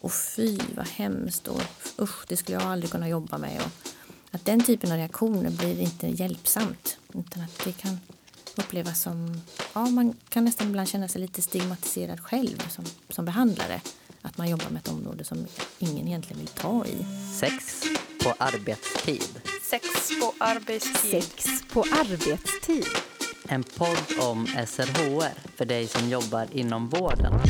och fy vad hemskt och usch det skulle jag aldrig kunna jobba med. Och att den typen av reaktioner blir inte hjälpsamt utan att det kan upplevas som, ja man kan nästan ibland känna sig lite stigmatiserad själv som, som behandlare. Att man jobbar med ett område som ingen egentligen vill ta i. Sex på arbetstid. Sex på arbetstid. Sex på arbetstid. En podd om SRHR för dig som jobbar inom vården.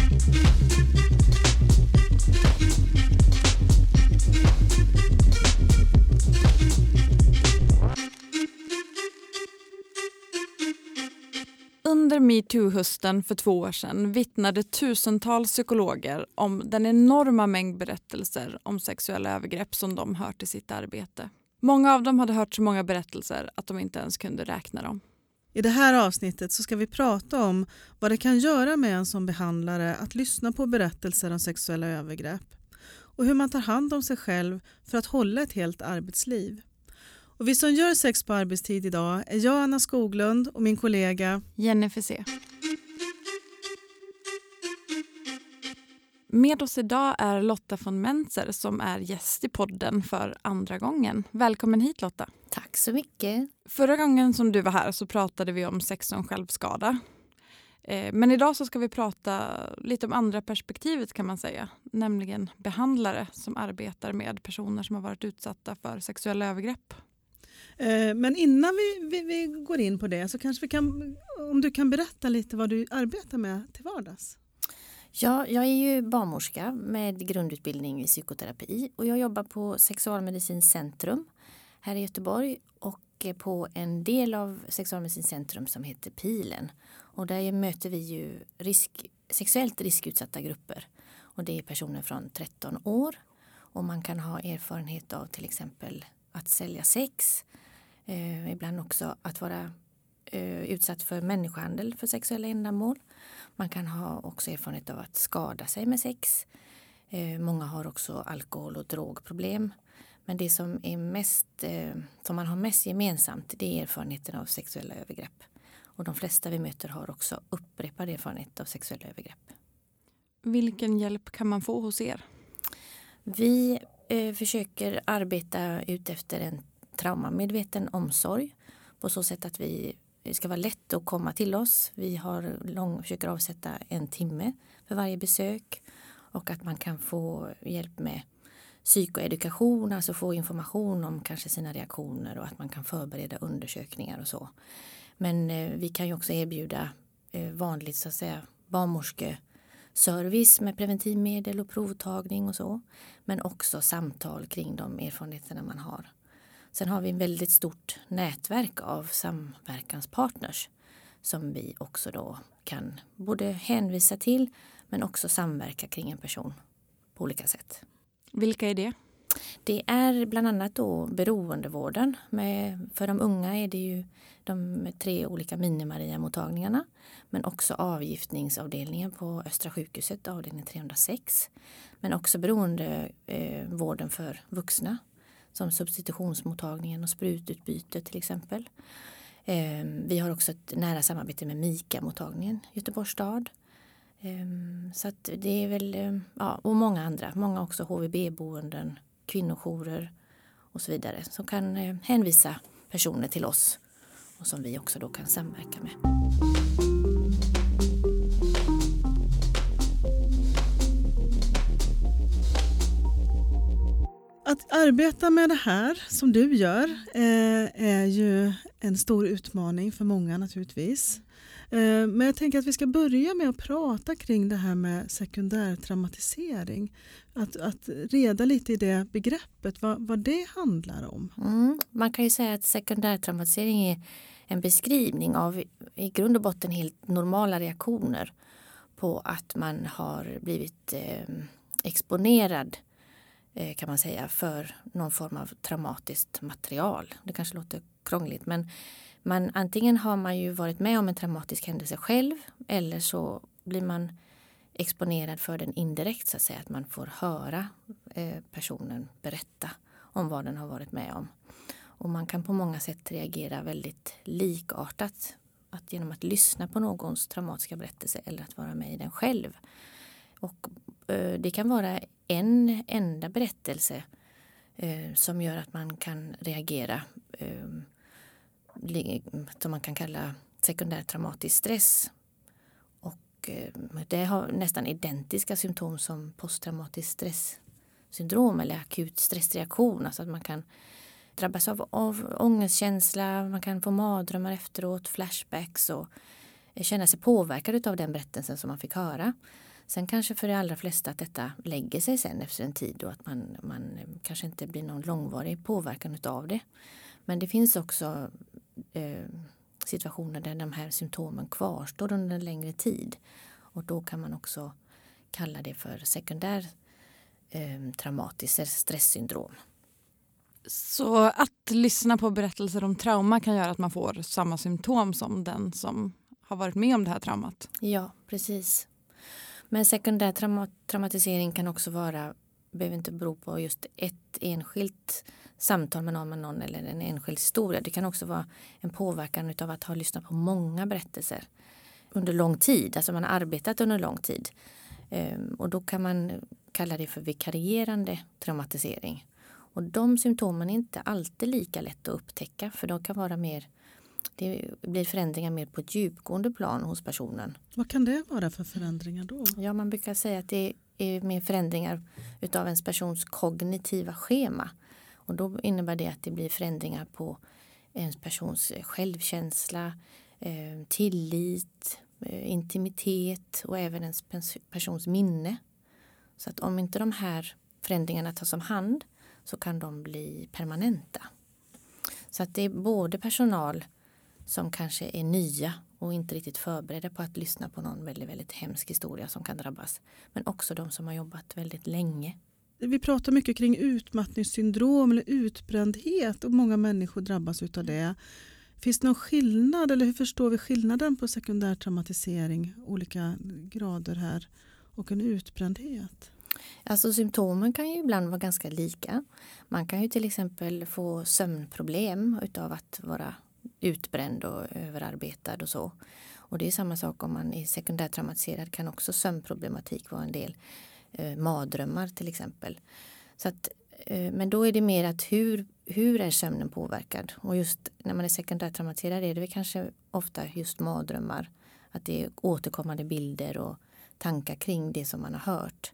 Metoo-hösten för två år sedan vittnade tusentals psykologer om den enorma mängd berättelser om sexuella övergrepp som de hört i sitt arbete. Många av dem hade hört så många berättelser att de inte ens kunde räkna dem. I det här avsnittet så ska vi prata om vad det kan göra med en som behandlare att lyssna på berättelser om sexuella övergrepp och hur man tar hand om sig själv för att hålla ett helt arbetsliv. Och vi som gör sex på arbetstid idag är jag, Anna Skoglund och min kollega Jennifer C. Med oss idag är Lotta von Menzer som är gäst i podden för andra gången. Välkommen hit Lotta. Tack så mycket. Förra gången som du var här så pratade vi om sex som självskada. Eh, men idag så ska vi prata lite om andra perspektivet kan man säga. Nämligen behandlare som arbetar med personer som har varit utsatta för sexuella övergrepp. Eh, men innan vi, vi, vi, går in på det så kanske vi kan, om du kan berätta lite vad du arbetar med till vardags. Ja, jag är ju barnmorska med grundutbildning i psykoterapi och jag jobbar på Sexualmedicinskt centrum här i Göteborg och på en del av Sexualmedicinskt centrum som heter Pilen. Och där möter vi ju risk, sexuellt riskutsatta grupper och det är personer från 13 år och man kan ha erfarenhet av till exempel att sälja sex, eh, ibland också att vara eh, utsatt för människohandel för sexuella ändamål. Man kan ha också erfarenhet av att skada sig med sex. Eh, många har också alkohol och drogproblem. Men det som, är mest, eh, som man har mest gemensamt det är erfarenheten av sexuella övergrepp. Och de flesta vi möter har också upprepad erfarenhet av sexuella övergrepp. Vilken hjälp kan man få hos er? Vi eh, försöker arbeta ut efter en traumamedveten omsorg på så sätt att vi det ska vara lätt att komma till oss. Vi har lång, försöker avsätta en timme för varje besök och att man kan få hjälp med psykoedukation, alltså få information om kanske sina reaktioner och att man kan förbereda undersökningar och så. Men eh, vi kan ju också erbjuda eh, vanligt så att säga barnmorske barnmorskeservice med preventivmedel och provtagning och så. Men också samtal kring de erfarenheterna man har. Sen har vi ett väldigt stort nätverk av samverkanspartners som vi också då kan både hänvisa till men också samverka kring en person på olika sätt. Vilka är det? Det är bland annat då beroendevården. Med, för de unga är det ju de tre olika Mini-Maria-mottagningarna men också avgiftningsavdelningen på Östra sjukhuset, avdelning 306. Men också beroendevården eh, för vuxna som substitutionsmottagningen och sprututbyte till exempel. Eh, vi har också ett nära samarbete med MIKA-mottagningen Göteborgs stad. Eh, så att det är väl, eh, ja, och många andra, många också HVB-boenden, kvinnojourer och så vidare som kan eh, hänvisa personer till oss och som vi också då kan samverka med. Att arbeta med det här som du gör eh, är ju en stor utmaning för många naturligtvis. Eh, men jag tänker att vi ska börja med att prata kring det här med sekundär traumatisering. Att, att reda lite i det begreppet, vad, vad det handlar om. Mm, man kan ju säga att sekundär traumatisering är en beskrivning av i grund och botten helt normala reaktioner på att man har blivit eh, exponerad Eh, kan man säga för någon form av traumatiskt material. Det kanske låter krångligt men man, antingen har man ju varit med om en traumatisk händelse själv eller så blir man exponerad för den indirekt så att säga. Att man får höra eh, personen berätta om vad den har varit med om. Och man kan på många sätt reagera väldigt likartat. Att genom att lyssna på någons traumatiska berättelse eller att vara med i den själv. Och eh, det kan vara en enda berättelse eh, som gör att man kan reagera ehm, som man kan kalla sekundär traumatisk stress. Och eh, det har nästan identiska symptom som posttraumatisk stresssyndrom eller akut stressreaktion. Alltså att man kan drabbas av, av ångestkänsla, man kan få mardrömmar efteråt, flashbacks och eh, känna sig påverkad av den berättelsen som man fick höra. Sen kanske för de allra flesta att detta lägger sig sen efter en tid och att man, man kanske inte blir någon långvarig påverkan av det. Men det finns också eh, situationer där de här symptomen kvarstår under en längre tid. Och då kan man också kalla det för sekundär eh, traumatiskt stresssyndrom. Så att lyssna på berättelser om trauma kan göra att man får samma symptom som den som har varit med om det här traumat? Ja, precis. Men sekundär trauma traumatisering kan också vara, behöver inte bero på just ett enskilt samtal med någon, med någon eller en enskild historia. Det kan också vara en påverkan av att ha lyssnat på många berättelser under lång tid, alltså man har arbetat under lång tid. Ehm, och då kan man kalla det för vikarierande traumatisering. Och de symptomen är inte alltid lika lätt att upptäcka för de kan vara mer det blir förändringar mer på ett djupgående plan hos personen. Vad kan det vara för förändringar då? Ja, man brukar säga att det med förändringar utav ens persons kognitiva schema. Och då innebär det att det blir förändringar på ens persons eh, självkänsla, eh, tillit, eh, intimitet och även ens persons minne. Så att om inte de här förändringarna tas om hand så kan de bli permanenta. Så att det är både personal som kanske är nya och inte riktigt förberedda på att lyssna på någon väldigt, väldigt hemsk historia som kan drabbas. Men också de som har jobbat väldigt länge. Vi pratar mycket kring utmattningssyndrom eller utbrändhet och många människor drabbas av det. Finns det någon skillnad eller hur förstår vi skillnaden på sekundär traumatisering, olika grader här och en utbrändhet? Alltså symptomen kan ju ibland vara ganska lika. Man kan ju till exempel få sömnproblem utav att vara utbränd och överarbetad och så. Och det är samma sak om man är sekundärtraumatiserad kan också sömnproblematik vara en del. Eh, mardrömmar till exempel. Så att, eh, men då är det mer att hur, hur är sömnen påverkad? Och just när man är sekundärtraumatiserad är det väl kanske ofta just mardrömmar. Att det är återkommande bilder och tankar kring det som man har hört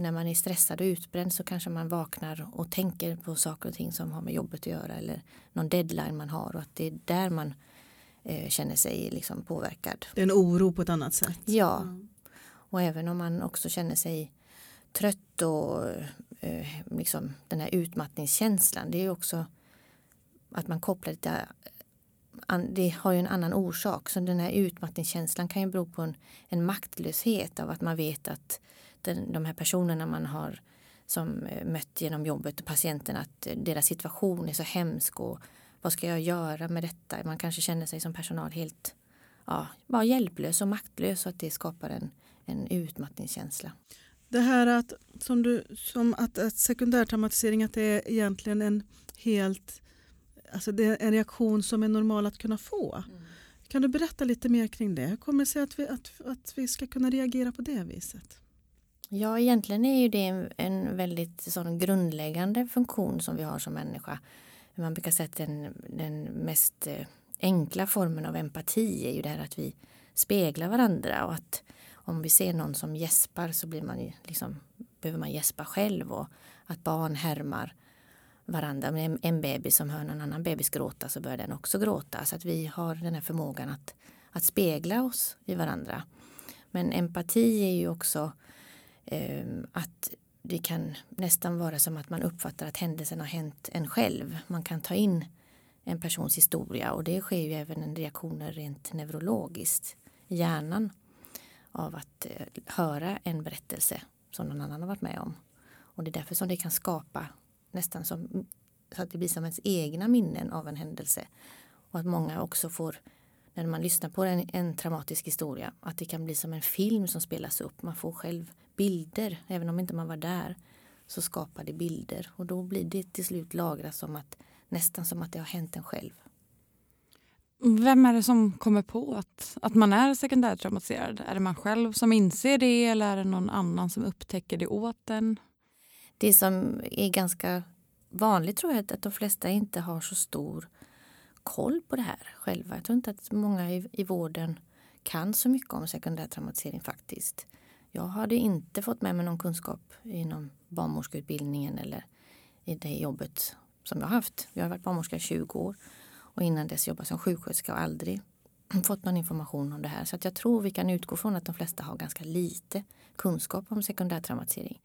när man är stressad och utbränd så kanske man vaknar och tänker på saker och ting som har med jobbet att göra eller någon deadline man har och att det är där man eh, känner sig liksom påverkad. Det är en oro på ett annat sätt. Ja, mm. och även om man också känner sig trött och eh, liksom den här utmattningskänslan. Det är också att man kopplar det det har ju en annan orsak. Så den här utmattningskänslan kan ju bero på en, en maktlöshet av att man vet att den, de här personerna man har som eh, mött genom jobbet och patienten att eh, deras situation är så hemsk och vad ska jag göra med detta? Man kanske känner sig som personal helt ja, bara hjälplös och maktlös och att det skapar en, en utmattningskänsla. Det här att, som du, som att, att sekundärtraumatisering att det är egentligen en helt alltså det är en reaktion som är normal att kunna få. Mm. Kan du berätta lite mer kring det? Hur kommer det sig att vi, att, att vi ska kunna reagera på det viset? Ja, egentligen är ju det en väldigt sån grundläggande funktion som vi har som människa. Man brukar säga att den, den mest eh, enkla formen av empati är ju det här att vi speglar varandra och att om vi ser någon som gäspar så blir man liksom, behöver man gäspa själv och att barn härmar varandra. Om en bebis som hör någon annan bebis gråta så börjar den också gråta. Så att vi har den här förmågan att, att spegla oss i varandra. Men empati är ju också eh, Ehm, att det kan nästan vara som att man uppfattar att händelsen har hänt en själv. Man kan ta in en persons historia och det sker ju även en reaktioner rent neurologiskt i hjärnan av att eh, höra en berättelse som någon annan har varit med om. Och det är därför som det kan skapa nästan som så att det blir som ens egna minnen av en händelse. Och att många också får, när man lyssnar på en, en traumatisk historia, att det kan bli som en film som spelas upp. Man får själv bilder, även om inte man var där så skapar det bilder och då blir det till slut lagrat som att nästan som att det har hänt en själv. Vem är det som kommer på att, att man är sekundärtraumatiserad? Är det man själv som inser det eller är det någon annan som upptäcker det åt en? det som är ganska vanligt tror jag är att de flesta inte har så stor koll på det här själva. Jag tror inte att många i, i vården kan så mycket om sekundär traumatisering faktiskt. Jag hade inte fått med mig någon kunskap inom barnmorskeutbildningen eller i det jobbet som jag haft. Jag har varit barnmorska i 20 år och innan dess jobbat som sjuksköterska och aldrig fått någon information om det här. Så att jag tror vi kan utgå från att de flesta har ganska lite kunskap om sekundär traumatisering.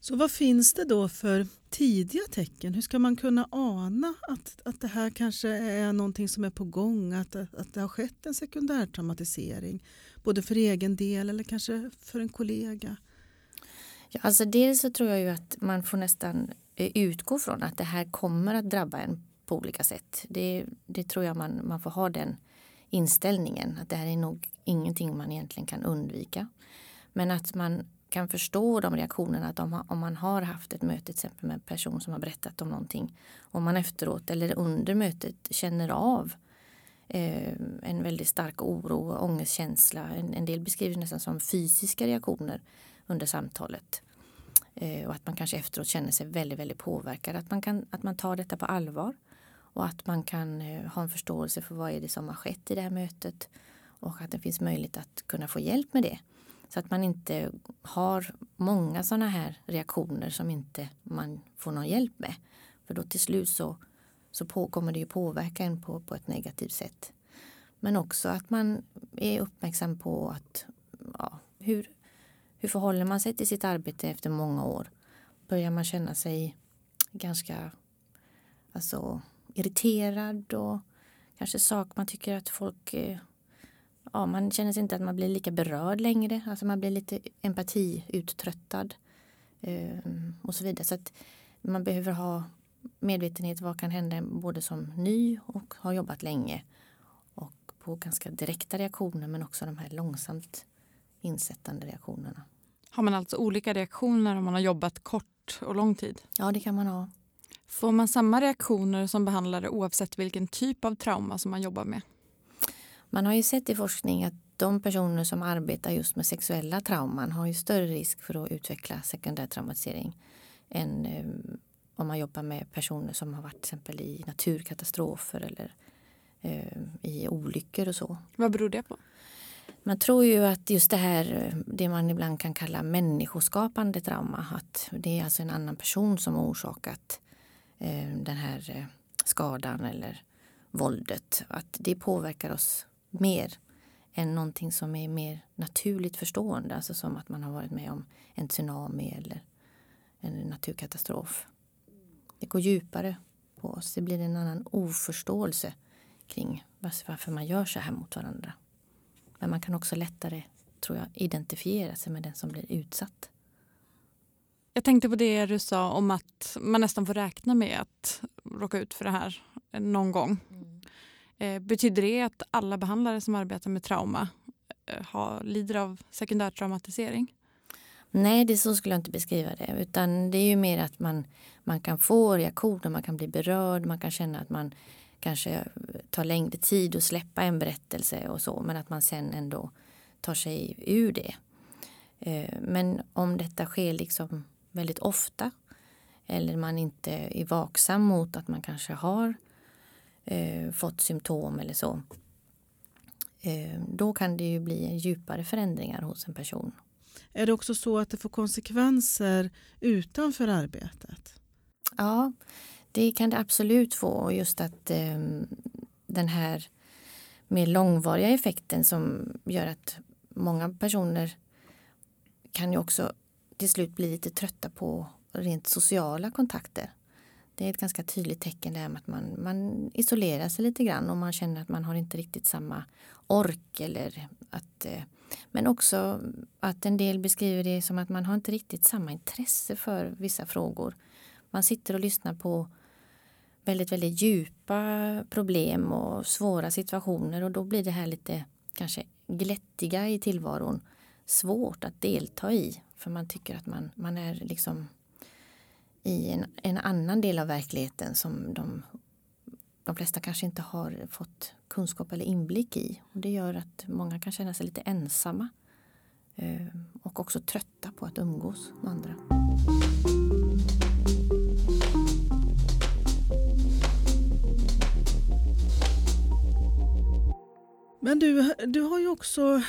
Så vad finns det då för tidiga tecken? Hur ska man kunna ana att, att det här kanske är någonting som är på gång, att, att det har skett en sekundär traumatisering? Både för egen del eller kanske för en kollega? Ja, alltså dels så tror jag ju att man får nästan eh, utgå från att det här kommer att drabba en på olika sätt. Det, det tror jag man, man får ha den inställningen att det här är nog ingenting man egentligen kan undvika. Men att man kan förstå de reaktionerna att om, om man har haft ett möte till exempel med en person som har berättat om någonting. Om man efteråt eller under mötet känner av eh, en väldigt stark oro och ångestkänsla. En, en del beskriver nästan som fysiska reaktioner under samtalet. Eh, och att man kanske efteråt känner sig väldigt, väldigt påverkad. Att man, kan, att man tar detta på allvar och att man kan eh, ha en förståelse för vad är det som har skett i det här mötet och att det finns möjlighet att kunna få hjälp med det. Så att man inte har många sådana här reaktioner som inte man får någon hjälp med. För då till slut så, så på, kommer det ju påverka en på, på ett negativt sätt. Men också att man är uppmärksam på att ja, hur, hur förhåller man sig till sitt arbete efter många år? Börjar man känna sig ganska alltså, irriterad och kanske sak man tycker att folk eh, ja, man känner sig inte att man blir lika berörd längre. Alltså man blir lite empatiuttröttad eh, och så vidare. Så att man behöver ha medvetenhet vad kan hända både som ny och har jobbat länge och på ganska direkta reaktioner men också de här långsamt insättande reaktionerna. Har man alltså olika reaktioner om man har jobbat kort och lång tid? Ja, det kan man ha. Får man samma reaktioner som behandlare oavsett vilken typ av trauma som man jobbar med? Man har ju sett i forskning att de personer som arbetar just med sexuella trauman har ju större risk för att utveckla sekundär traumatisering än eh, om man jobbar med personer som har varit till exempel i naturkatastrofer eller eh, i olyckor och så. Vad beror det på? Man tror ju att just det här, det man ibland kan kalla människoskapande trauma, att det är alltså en annan person som har orsakat eh, den här eh, skadan eller våldet, att det påverkar oss mer än någonting som är mer naturligt förstående. Alltså som att man har varit med om en tsunami eller en naturkatastrof. Det går djupare på oss. Det blir en annan oförståelse kring varför man gör så här mot varandra. Men man kan också lättare, tror jag, identifiera sig med den som blir utsatt. Jag tänkte på det du sa om att man nästan får räkna med att råka ut för det här någon gång. Mm. Eh, betyder det att alla behandlare som arbetar med trauma eh, har, lider av sekundär traumatisering? Nej, det så skulle jag inte beskriva det. Utan det är ju mer att man, man kan få reaktioner, man kan bli berörd, man kan känna att man kanske tar längre tid att släppa en berättelse och så, men att man sen ändå tar sig ur det. Eh, men om detta sker liksom väldigt ofta eller man inte är vaksam mot att man kanske har eh, fått symptom eller så. Eh, då kan det ju bli djupare förändringar hos en person. Är det också så att det får konsekvenser utanför arbetet? Ja, det kan det absolut få. Just att eh, den här mer långvariga effekten som gör att många personer kan ju också till slut bli lite trötta på rent sociala kontakter det är ett ganska tydligt tecken det här med att man, man isolerar sig lite grann och man känner att man har inte riktigt samma ork eller att eh, men också att en del beskriver det som att man har inte riktigt samma intresse för vissa frågor. Man sitter och lyssnar på väldigt, väldigt djupa problem och svåra situationer och då blir det här lite kanske glättiga i tillvaron svårt att delta i för man tycker att man, man är liksom i en, en annan del av verkligheten som de, de flesta kanske inte har fått kunskap eller inblick i. Och det gör att många kan känna sig lite ensamma eh, och också trötta på att umgås med andra. Men du, du har ju också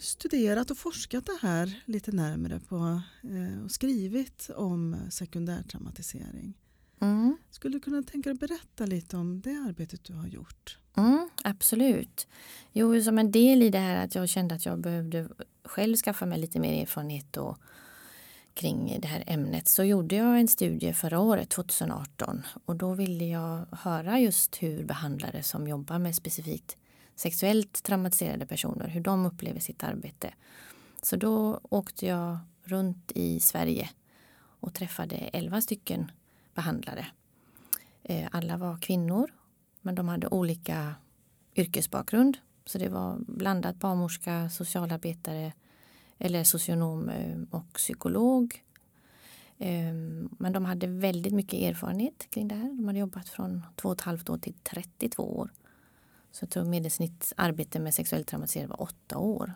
studerat och forskat det här lite närmare på, eh, och skrivit om sekundärtraumatisering. Mm. Skulle du kunna tänka dig att berätta lite om det arbetet du har gjort? Mm, absolut. Jo, som en del i det här att jag kände att jag behövde själv skaffa mig lite mer erfarenhet och, kring det här ämnet så gjorde jag en studie förra året, 2018. Och då ville jag höra just hur behandlare som jobbar med specifikt sexuellt traumatiserade personer, hur de upplever sitt arbete. Så då åkte jag runt i Sverige och träffade elva stycken behandlare. Eh, alla var kvinnor, men de hade olika yrkesbakgrund. Så det var blandat barnmorska, socialarbetare eller socionom eh, och psykolog. Eh, men de hade väldigt mycket erfarenhet kring det här. De hade jobbat från två och ett halvt år till 32 år. Så tror medelsnitt arbete med sexuellt traumatiserade var åtta år.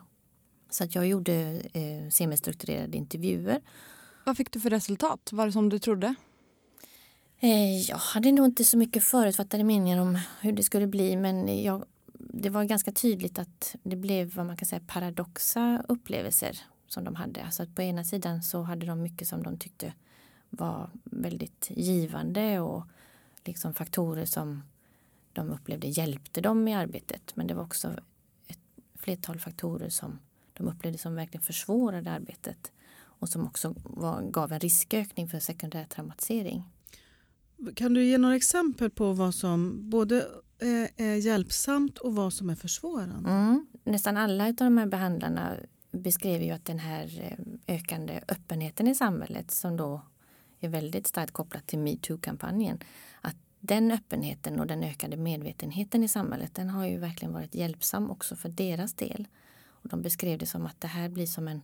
Så att jag gjorde eh, semistrukturerade intervjuer. Vad fick du för resultat? Var det som du trodde? Eh, jag hade nog inte så mycket förutfattade meningar om hur det skulle bli men jag, det var ganska tydligt att det blev vad man kan säga paradoxa upplevelser som de hade. Alltså att på ena sidan så hade de mycket som de tyckte var väldigt givande och liksom faktorer som de upplevde hjälpte dem i arbetet. Men det var också ett flertal faktorer som de upplevde som verkligen försvårade arbetet och som också var, gav en riskökning för sekundär traumatisering. Kan du ge några exempel på vad som både är, är hjälpsamt och vad som är försvårande? Mm. Nästan alla av de här behandlarna beskrev ju att den här eh, ökande öppenheten i samhället som då är väldigt starkt kopplat till metoo-kampanjen. Att den öppenheten och den ökade medvetenheten i samhället den har ju verkligen varit hjälpsam också för deras del. Och de beskrev det som att det här blir som en,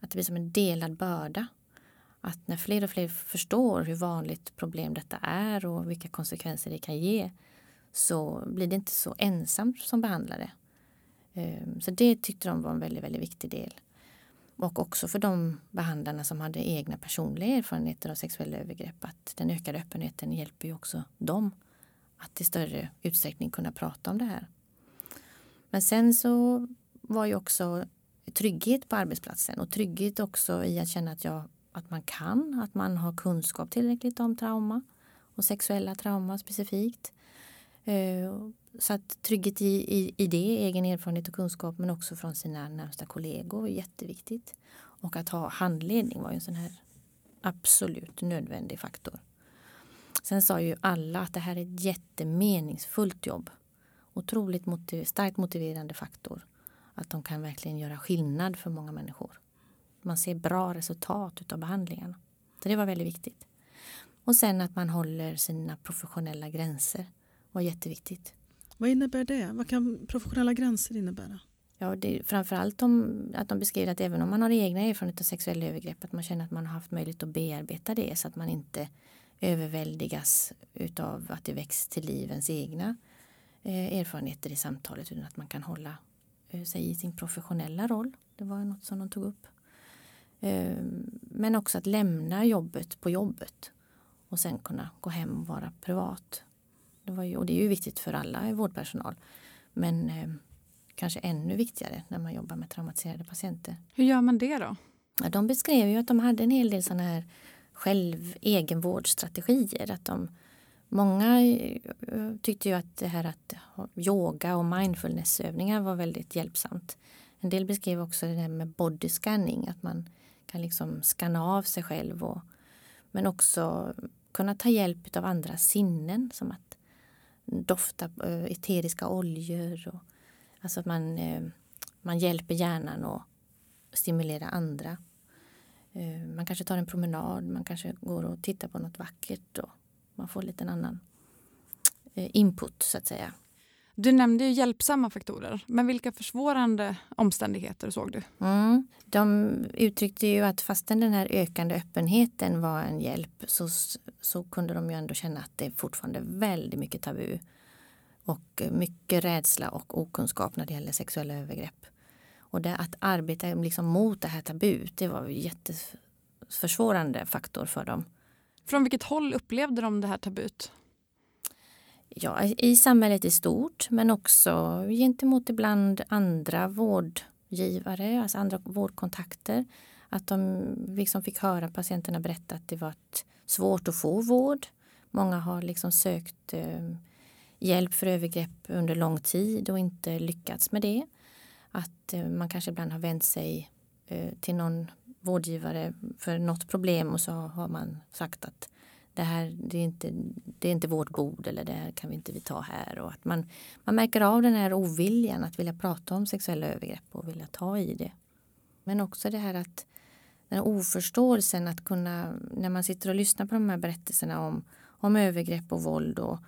att det blir som en delad börda att när fler och fler förstår hur vanligt problem detta är och vilka konsekvenser det kan ge så blir det inte så ensamt som behandlare. Ehm, så det tyckte de var en väldigt, väldigt viktig del. Och också för de behandlarna som hade egna personliga erfarenheter av sexuella övergrepp att den ökade öppenheten hjälper ju också dem att i större utsträckning kunna prata om det här. Men sen så var ju också trygghet på arbetsplatsen och trygghet också i att känna att jag att man kan, att man har kunskap tillräckligt om trauma och sexuella trauma specifikt. Eh, så att trygghet i, i, i det, egen erfarenhet och kunskap men också från sina närmsta kollegor är jätteviktigt. Och att ha handledning var ju en sån här absolut nödvändig faktor. Sen sa ju alla att det här är ett jättemeningsfullt jobb. Otroligt motiv starkt motiverande faktor. Att de kan verkligen göra skillnad för många människor man ser bra resultat av behandlingarna. Så det var väldigt viktigt. Och sen att man håller sina professionella gränser var jätteviktigt. Vad innebär det? Vad kan professionella gränser innebära? Ja, det är framförallt om, att de beskriver att även om man har egna erfarenheter av sexuella övergrepp att man känner att man har haft möjlighet att bearbeta det så att man inte överväldigas utav att det väcks till liv ens egna eh, erfarenheter i samtalet utan att man kan hålla eh, sig i sin professionella roll. Det var något som de tog upp. Ehm, men också att lämna jobbet på jobbet och sen kunna gå hem och vara privat. Det, var ju, och det är ju viktigt för alla vårdpersonal. Men eh, kanske ännu viktigare när man jobbar med traumatiserade patienter. Hur gör man det då? Ja, de beskrev ju att de hade en hel del sådana här själv egenvårdsstrategier. Att de, många eh, tyckte ju att det här att yoga och mindfulnessövningar var väldigt hjälpsamt. En del beskrev också det där med body scanning, att man kan liksom skanna av sig själv. Och, men också kunna ta hjälp av andra sinnen som att dofta äh, eh, eteriska oljor. Och, alltså att man, äh, man hjälper hjärnan att stimulera andra. Eh, man kanske tar en promenad, man kanske går och tittar på något vackert och man får lite en annan input så att säga. Du nämnde ju hjälpsamma faktorer, men vilka försvårande omständigheter såg du? Mm. De uttryckte ju att fastän den här ökande öppenheten var en hjälp så, så kunde de ju ändå känna att det är fortfarande väldigt mycket tabu och mycket rädsla och okunskap när det gäller sexuella övergrepp. Och det, att arbeta liksom mot det här tabut, det var en jätteförsvårande faktor för dem. Från vilket håll upplevde de det här tabut? Ja, i samhället i stort men också gentemot ibland andra vårdgivare, alltså andra vårdkontakter. Att de liksom fick höra patienterna berätta att det var svårt att få vård. Många har liksom sökt eh, hjälp för övergrepp under lång tid och inte lyckats med det. Att eh, man kanske ibland har vänt sig eh, till någon vårdgivare för något problem och så har man sagt att det här det är, inte, det är inte vårt bord eller det här kan vi inte vi ta här. Och att man, man märker av den här oviljan att vilja prata om sexuella övergrepp och vilja ta i det. Men också det här att den här oförståelsen att kunna, när man sitter och lyssnar på de här berättelserna om, om övergrepp och våld och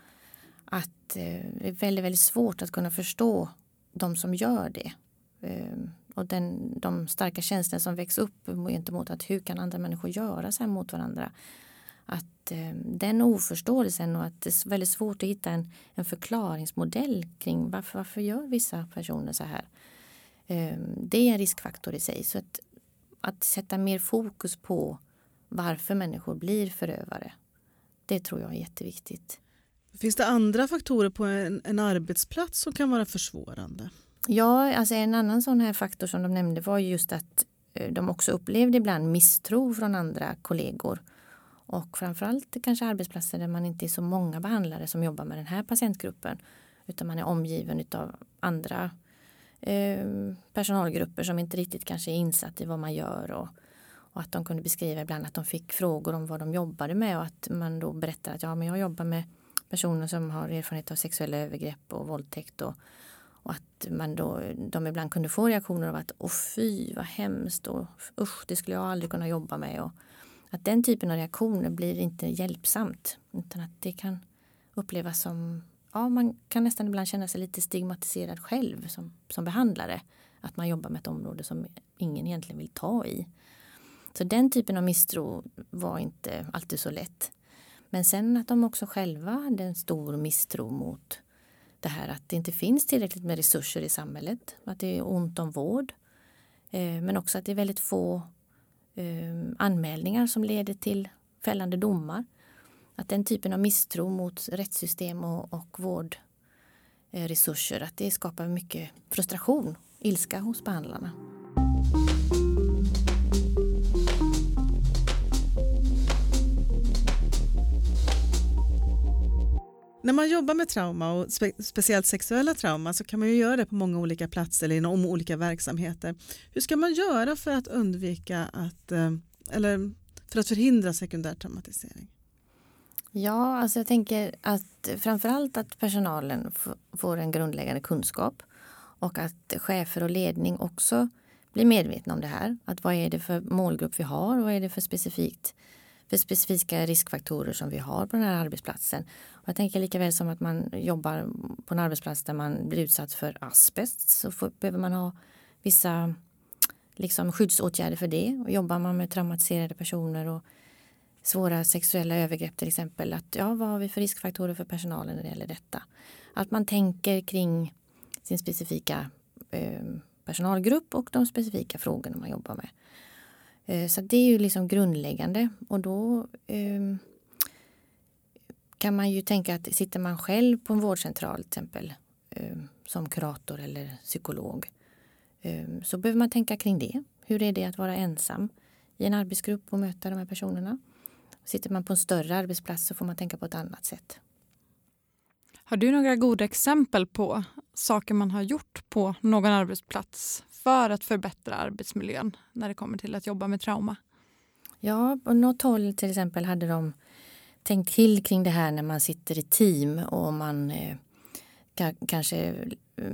att eh, det är väldigt, väldigt svårt att kunna förstå de som gör det. Ehm, och den, de starka känslor som väcks upp gentemot att hur kan andra människor göra så här mot varandra. Att eh, den oförståelsen och att det är väldigt svårt att hitta en, en förklaringsmodell kring varför, varför gör vissa personer så här. Eh, det är en riskfaktor i sig. Så att, att sätta mer fokus på varför människor blir förövare. Det tror jag är jätteviktigt. Finns det andra faktorer på en, en arbetsplats som kan vara försvårande? Ja, alltså en annan sån här faktor som de nämnde var just att eh, de också upplevde ibland misstro från andra kollegor. Och framförallt kanske arbetsplatser där man inte är så många behandlare som jobbar med den här patientgruppen. Utan man är omgiven av andra eh, personalgrupper som inte riktigt kanske är insatt i vad man gör. Och, och, att de kunde beskriva ibland att de fick frågor om vad de jobbade med och att man då berättar att ja, men jag jobbar med personer som har erfarenhet av sexuella övergrepp och våldtäkt. Och, och att man då, de ibland kunde få reaktioner av att åh fy vad hemskt och usch det skulle jag aldrig kunna jobba med. Och att den typen av reaktioner blir inte hjälpsamt utan att det kan upplevas som, ja man kan nästan ibland känna sig lite stigmatiserad själv som, som behandlare. Att man jobbar med ett område som ingen egentligen vill ta i. Så den typen av misstro var inte alltid så lätt. Men sen att de också själva hade en stor misstro mot det här att det inte finns tillräckligt med resurser i samhället. Att det är ont om vård. Eh, men också att det är väldigt få Ehm, anmälningar som leder till fällande domar. Att den typen av misstro mot rättssystem och, och vårdresurser, eh, att det skapar mycket frustration, ilska hos behandlarna. När man jobbar med trauma och spe speciellt sexuella trauma så kan man ju göra det på många olika platser eller inom olika verksamheter. Hur ska man göra för att undvika att eh, eller för att förhindra sekundär traumatisering? Ja, alltså jag tänker att framförallt att personalen får en grundläggande kunskap och att chefer och ledning också blir medvetna om det här. Att vad är det för målgrupp vi har vad är det för specifikt för specifika riskfaktorer som vi har på den här arbetsplatsen. Och jag tänker lika väl som att man jobbar på en arbetsplats där man blir utsatt för asbest så får, behöver man ha vissa liksom, skyddsåtgärder för det. Och jobbar man med traumatiserade personer och svåra sexuella övergrepp till exempel. Att, ja, vad har vi för riskfaktorer för personalen när det gäller detta? Att man tänker kring sin specifika eh, personalgrupp och de specifika frågorna man jobbar med. Eh, så det är ju liksom grundläggande och då ehm, kan man ju tänka att sitter man själv på en vårdcentral till exempel ehm, som kurator eller psykolog ehm, så behöver man tänka kring det. Hur är det att vara ensam i en arbetsgrupp och möta de här personerna? Sitter man på en större arbetsplats så får man tänka på ett annat sätt. Har du några goda exempel på saker man har gjort på någon arbetsplats för att förbättra arbetsmiljön när det kommer till att jobba med trauma? Ja, på något håll till exempel hade de tänkt till kring det här när man sitter i team och man eh, kanske eh,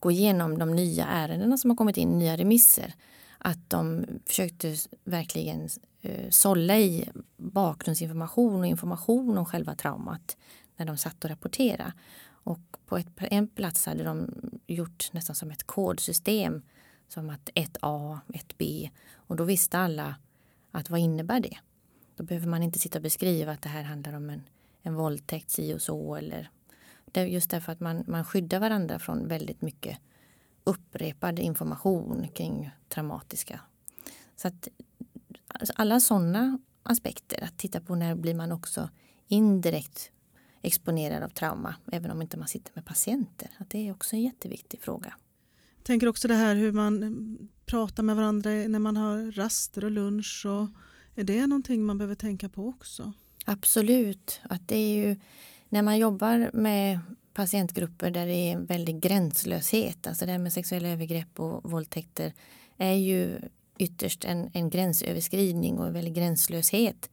går igenom de nya ärendena som har kommit in, nya remisser. Att de försökte verkligen eh, sålla i bakgrundsinformation och information om själva traumat när de satt och rapporterade. Och på ett, en plats hade de gjort nästan som ett kodsystem som att 1A, 1B och då visste alla att vad innebär det? Då behöver man inte sitta och beskriva att det här handlar om en, en våldtäkt si och så eller just därför att man, man skyddar varandra från väldigt mycket upprepad information kring traumatiska. Så att alltså, alla sådana aspekter, att titta på när blir man också indirekt exponerad av trauma, även om inte man sitter med patienter. Att det är också en jätteviktig fråga. Jag tänker också det här hur man pratar med varandra när man har raster och lunch. Och är det någonting man behöver tänka på också? Absolut. Att det är ju, när man jobbar med patientgrupper där det är en väldig gränslöshet, alltså det här med sexuella övergrepp och våldtäkter är ju ytterst en, en gränsöverskridning och en väldig gränslöshet.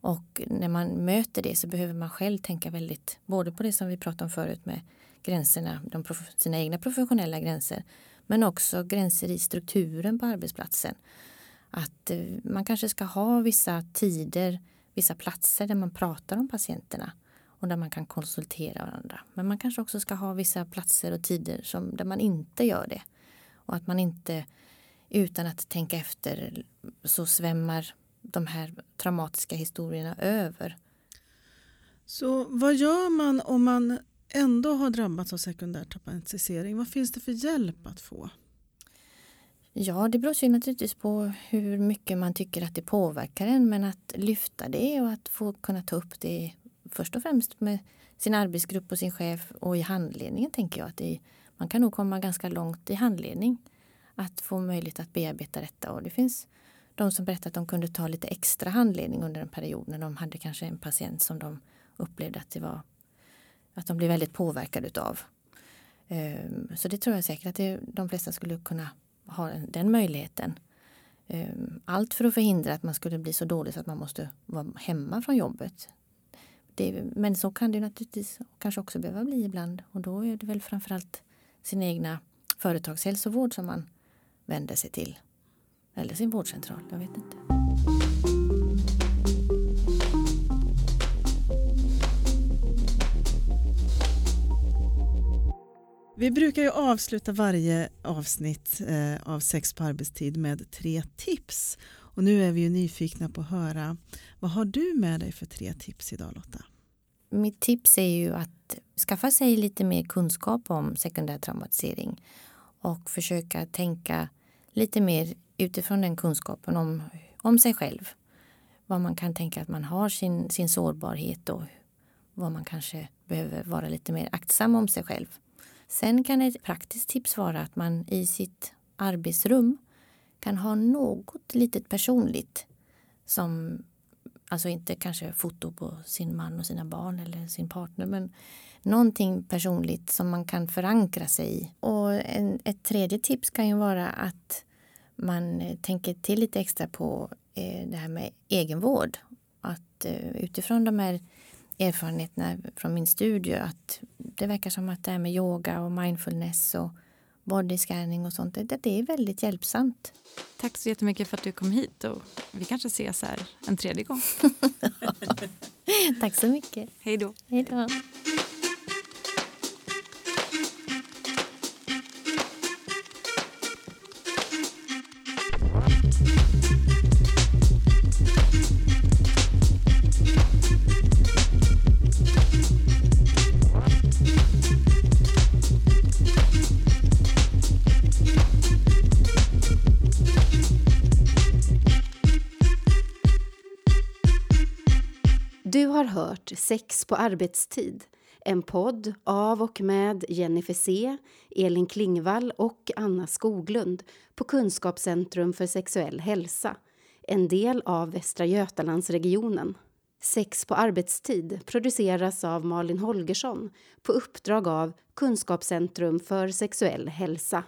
Och när man möter det så behöver man själv tänka väldigt, både på det som vi pratade om förut med gränserna, de, sina egna professionella gränser, men också gränser i strukturen på arbetsplatsen. Att eh, man kanske ska ha vissa tider, vissa platser där man pratar om patienterna och där man kan konsultera varandra. Men man kanske också ska ha vissa platser och tider som, där man inte gör det. Och att man inte utan att tänka efter så svämmar de här traumatiska historierna över. Så vad gör man om man ändå har drabbats av sekundär traumatisering? Vad finns det för hjälp att få? Ja, det beror ju naturligtvis på hur mycket man tycker att det påverkar en men att lyfta det och att få kunna ta upp det först och främst med sin arbetsgrupp och sin chef och i handledningen tänker jag att det, man kan nog komma ganska långt i handledning att få möjlighet att bearbeta detta och det finns de som berättar att de kunde ta lite extra handledning under en period när de hade kanske en patient som de upplevde att det var att de blir väldigt påverkade utav. Ehm, så det tror jag säkert att det, de flesta skulle kunna ha den möjligheten. Ehm, allt för att förhindra att man skulle bli så dålig så att man måste vara hemma från jobbet. Det, men så kan det naturligtvis kanske också behöva bli ibland och då är det väl framförallt sin egna företagshälsovård som man vänder sig till. Eller sin vårdcentral, jag vet inte. Vi brukar ju avsluta varje avsnitt eh, av Sex på arbetstid med tre tips. Och nu är vi ju nyfikna på att höra vad har du med dig för tre tips idag Lotta? Mitt tips är ju att skaffa sig lite mer kunskap om sekundär traumatisering och försöka tänka lite mer utifrån den kunskapen om, om sig själv. Vad man kan tänka att man har sin, sin sårbarhet och vad man kanske behöver vara lite mer aktsam om sig själv. Sen kan ett praktiskt tips vara att man i sitt arbetsrum kan ha något litet personligt som Alltså inte kanske foto på sin man och sina barn eller sin partner men någonting personligt som man kan förankra sig i. Och en, ett tredje tips kan ju vara att man eh, tänker till lite extra på eh, det här med egenvård. Att eh, utifrån de här erfarenheterna från min studie att det verkar som att det här med yoga och mindfulness och bodyscanning och sånt, det, det är väldigt hjälpsamt. Tack så jättemycket för att du kom hit och vi kanske ses här en tredje gång. Tack så mycket. Hej då. Hej då. Hört Sex på arbetstid, en podd av och med Jennifer C, Elin Klingvall och Anna Skoglund på Kunskapscentrum för sexuell hälsa, en del av Västra Götalandsregionen. Sex på arbetstid produceras av Malin Holgersson på uppdrag av Kunskapscentrum för sexuell hälsa.